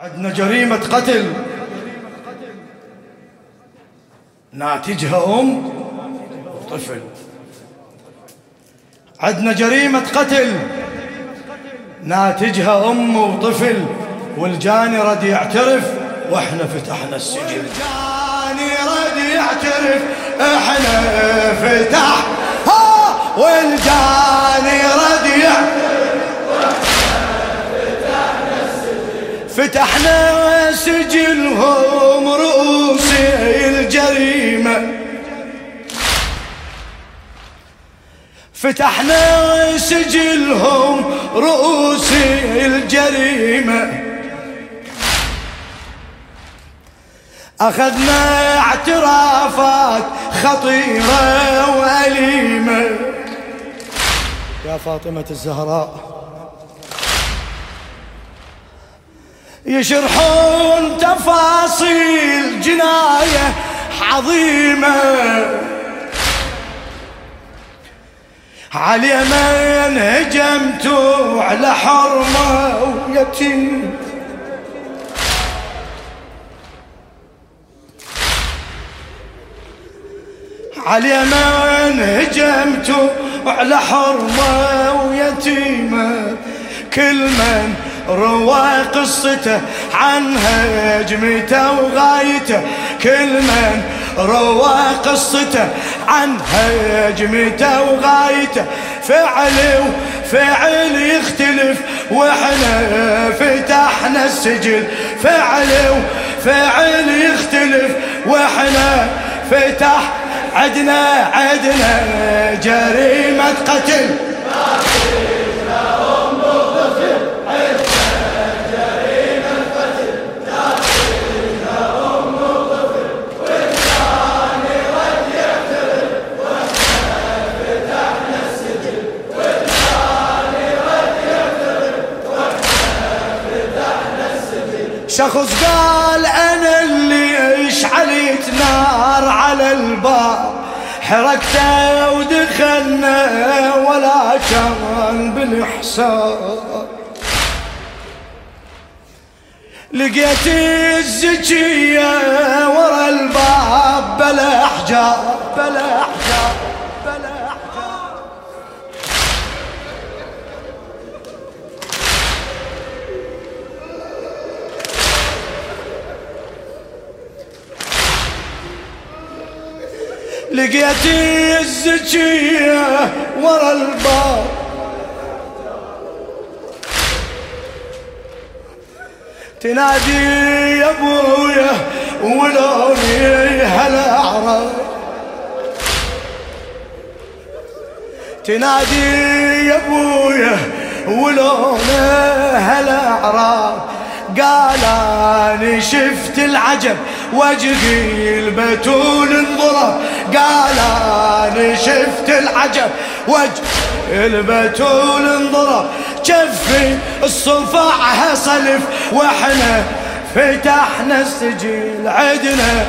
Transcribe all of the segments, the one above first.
عندنا جريمة قتل. ناتجها أم وطفل عندنا جريمة قتل. ناتجها أم وطفل. والجاني رد يعترف. وإحنا فتحنا السجن. والجاني رد يعترف. إحنا فتح ها والجاني رد فتحنا سجلهم رؤوس الجريمة. فتحنا سجلهم رؤوس الجريمة. أخذنا اعترافات خطيرة وأليمة. يا فاطمة الزهراء. يشرحون تفاصيل جناية عظيمة. على من هجمتوا على حرمة ويتيم. على من هجمتوا على حرمة ويتيمة كل من روى قصته عن هجمته وغايته. كل من روى قصته عن هجمته وغايته. فعل وفعل يختلف وإحنا فتحنا السجل فعل وفعل يختلف وإحنا فتح عدنا عدنا جريمة قتل. شخص قال أنا اللي اشعلت نار على الباب. حركته ودخلنا ولا كان بالحساب لقيت الزكية ورا الباب بلا حجاب بلا لقيت الزكية ورا الباب. تنادي يا أبويا ولوني هلا عرب تنادي يا أبويا ولونه هلا عرب قال أنا شفت العجب وجهي البتول انظره قال أنا شفت العجب. وجه البتول انظره جفي الصفعها صلف وإحنا فتحنا السجل عدنا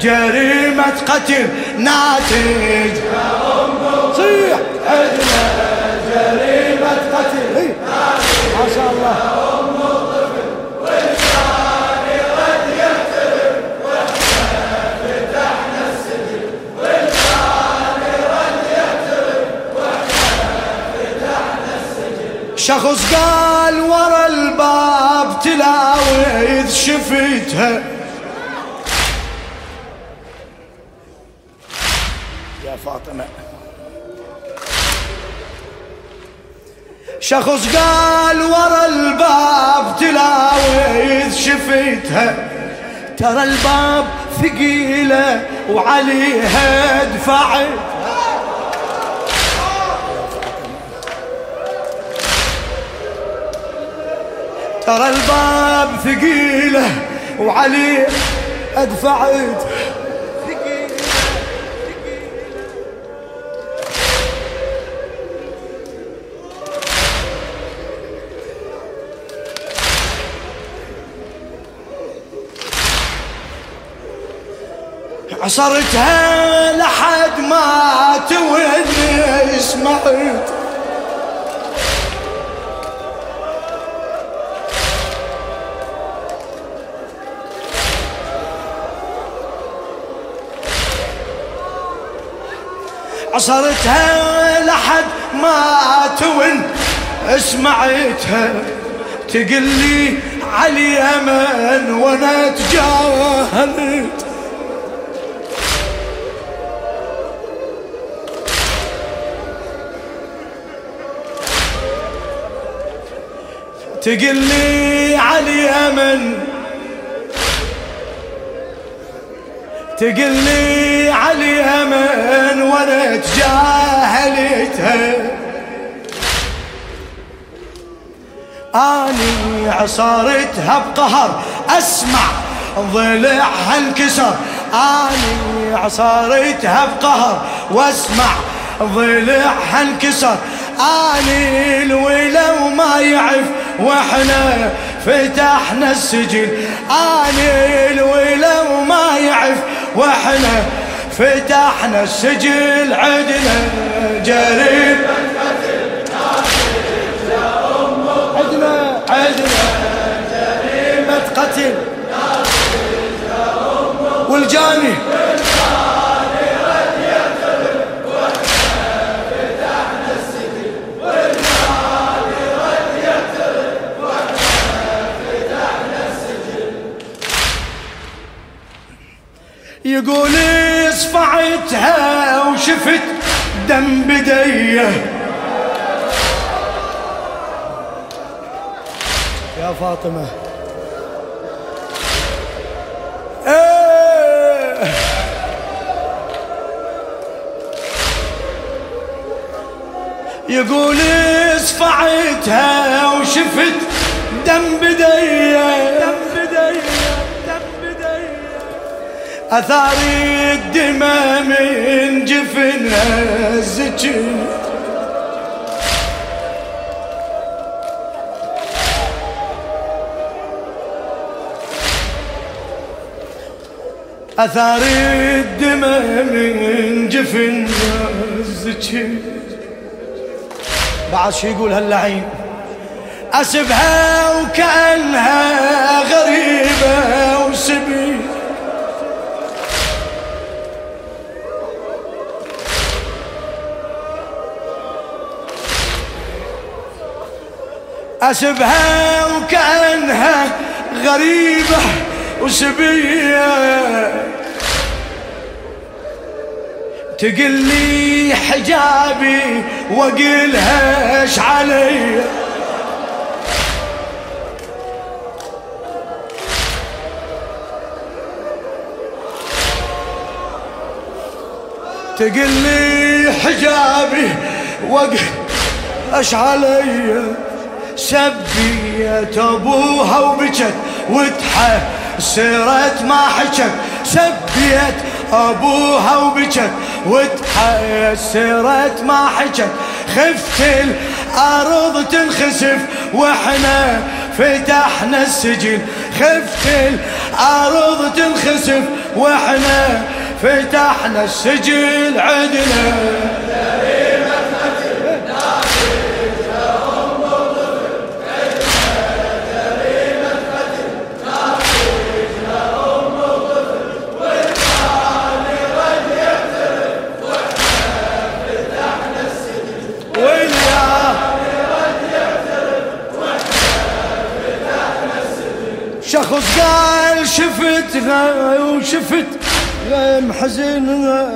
جريمة قتل ناتج. صيح عدنا جريمة قتل. ما شاء الله. شخص قال ورا الباب تلاوذ شفتها. يا فاطمة. شخص قال ورا الباب تلاوذ شفتها. ترى الباب ثقيلة وعليها دفعت ترى الباب ثقيلة وعليه أدفعت عصرتها لحد ما توني سمعت عصرتها لحد ما تون. سمعتها تقل لي علي أمن وأنا تجاهلت تقل لي علي أمن تقل لي علي أمن وأنا تجاهلتها. آني عصارتها بقهر أسمع ضلعها انكسر آني عصارتها بقهر وأسمع ضلعها انكسر آني الولا وما يعرف وإحنا فتحنا السجن. آني الولا وما يعرف وإحنا فتحنا السجل عدنا جريمه دم بديه يا فاطمة. يقول اصفعتها وشفت دم بدية أثار الدماء من جفنها الزكي أثار الدماء من جفنها الزكي بعد شو يقول هاللعين أسبها وكأنها غريبة وسبي أسبها وكأنها غريبة وسبية تقل لي حجابي واقلها إيش علي. تقل لي حجابي واقل إيش علي. سبيت أبوها وبكت وتحسرت ما حكت. سبيت أبوها وبكت وتحسرت ما حكت. خفت الأرض تنخسف وإحنا فتحنا السجن. خفت الأرض تنخسف وإحنا فتحنا السجن عدنا. قال شفتها وشفت غيم حزينها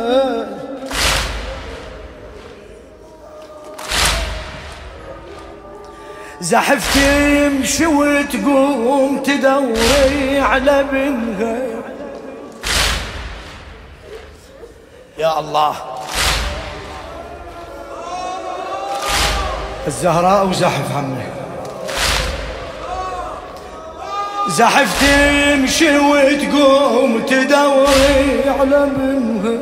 زحفت تمشي وتقوم تدوري على بنها يا الله. الزهراء وزحف عمي. زحف تمشي وتقوم تدوري على منها.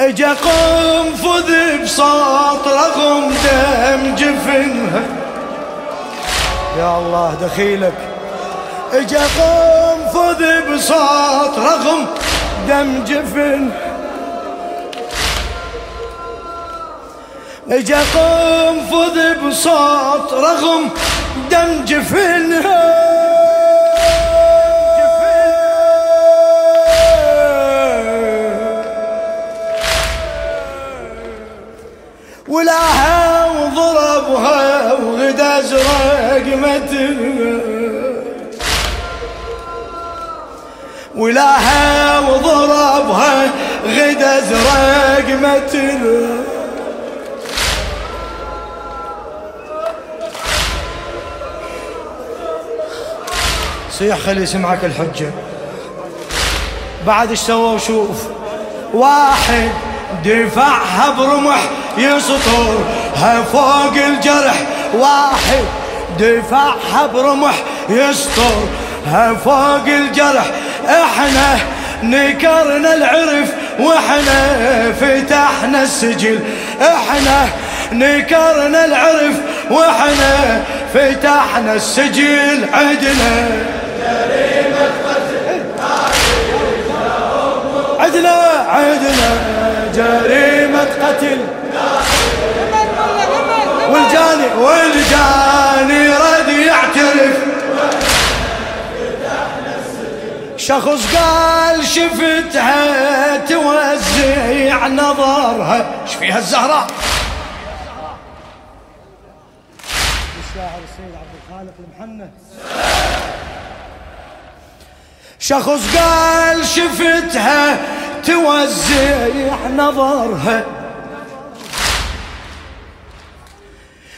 أجا قنفذ بصوت رغم دم جفنها. يا الله دخيلك. أجا قنفذ بصوت رغم دم جفنها. جقم فض بصوت رغم دم جفنها ولاها وضربها وغدا زرق متنها ولاها وضربها غدا زرق متنها صيح خلي يسمعك الحجة. بعد إيش سوى؟ وشوف واحد دفعها برمح يسطرها فوق الجرح. واحد دفعها برمح يسطرها فوق الجرح. إحنا نكرنا العرف وإحنا فتحنا السجل. إحنا نكرنا العرف وإحنا فتحنا السجل عدنا. عدنا عدنا جريمة قتل. والجاني والجاني رد يعترف. شخص قال شفتها توزع نظرها إيش فيها الزهراء الشاعر السيد عبد الخالق المحنة شخص قال شفتها توزع نظرها.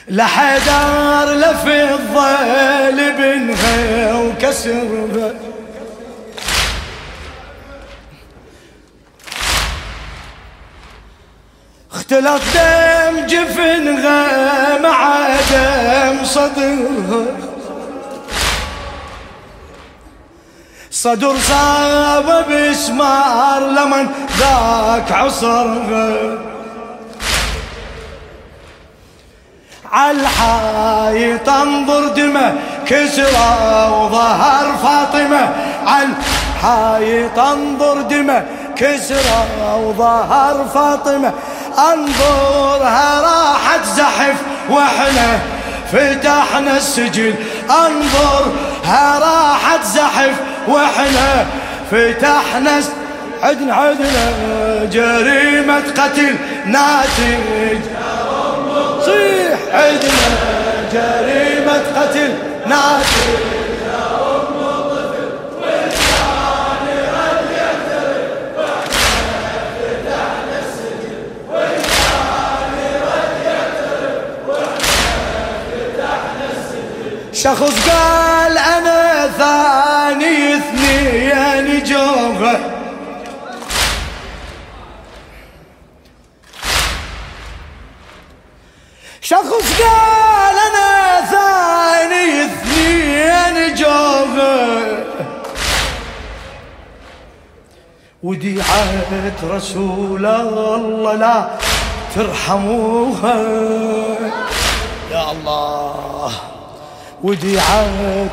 لحدار لفضة لبنها وكسرها. اختلط دم جفنها مع دم صدرها صدر صاب بسمار لمن ذاك عصرها عالحايط انظر دمه كسرى وظهر فاطمة. عالحايط انظر دمه كسرى وظهر فاطمة. انظرها راحت زحف وإحنا فتحنا السجل. انظرها راحت زحف وإحنا فتحنا عدنا عدنا جريمة قتل ناتج. صيح عدنا جريمة قتل ناتج. شخص قال أنا ثاني اثنين جوغه شخص قال أنا ثاني اثنين جوغه وديعة رسول الله لا ترحموها يا الله. وديعة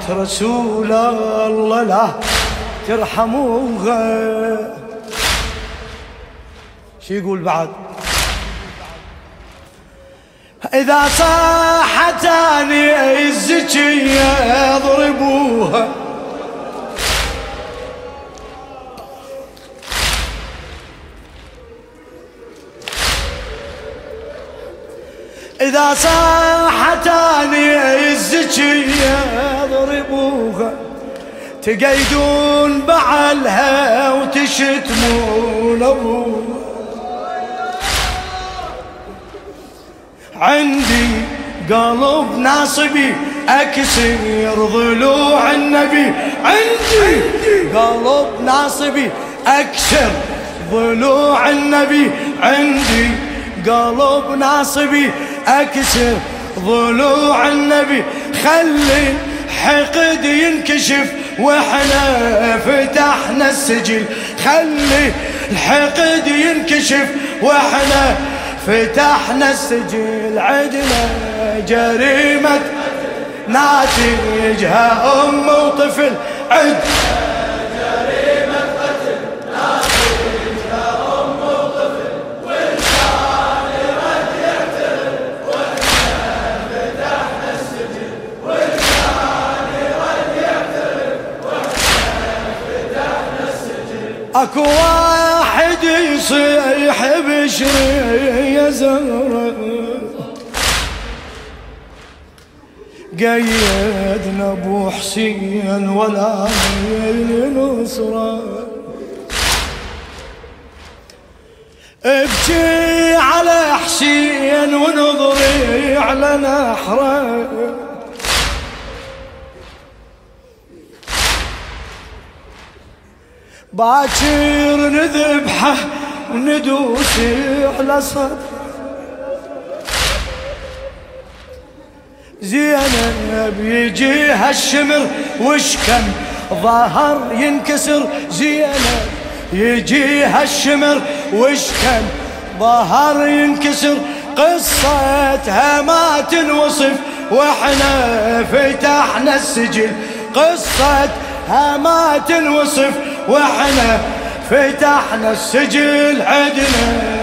رسول الله لا ترحموها. شو يقول بعد؟ إذا صاحت أني الزكية اضربوها إذا صاحت تقيدون بعلها وتشتمون أبوها عندي قلب ناصبي أكسر ضلوع النبي. عندي قلب ناصبي أكسر ضلوع النبي. عندي قلب ناصبي أكسر ضلوع النبي. خلي ينكشف وإحنا فتحنا السجل. خلي الحقد ينكشف وإحنا فتحنا السجل. عدنا جريمة ناتجها أم وطفل عد. اكو واحد يصيح بشري يا زهرة. قيدنا أبو حسين ولا نصرة. ابكي على حسين ونظري على نحرة. باكر نذبحه وندوس على صدر. زينب يجي هالشمر وش كم ظهر ينكسر. زينب يجي هالشمر وش كم ظهر ينكسر. قصتها ما تنوصف وإحنا فتحنا السجل. قصتها ما تنوصف وإحنا فتحنا السجل عدنا.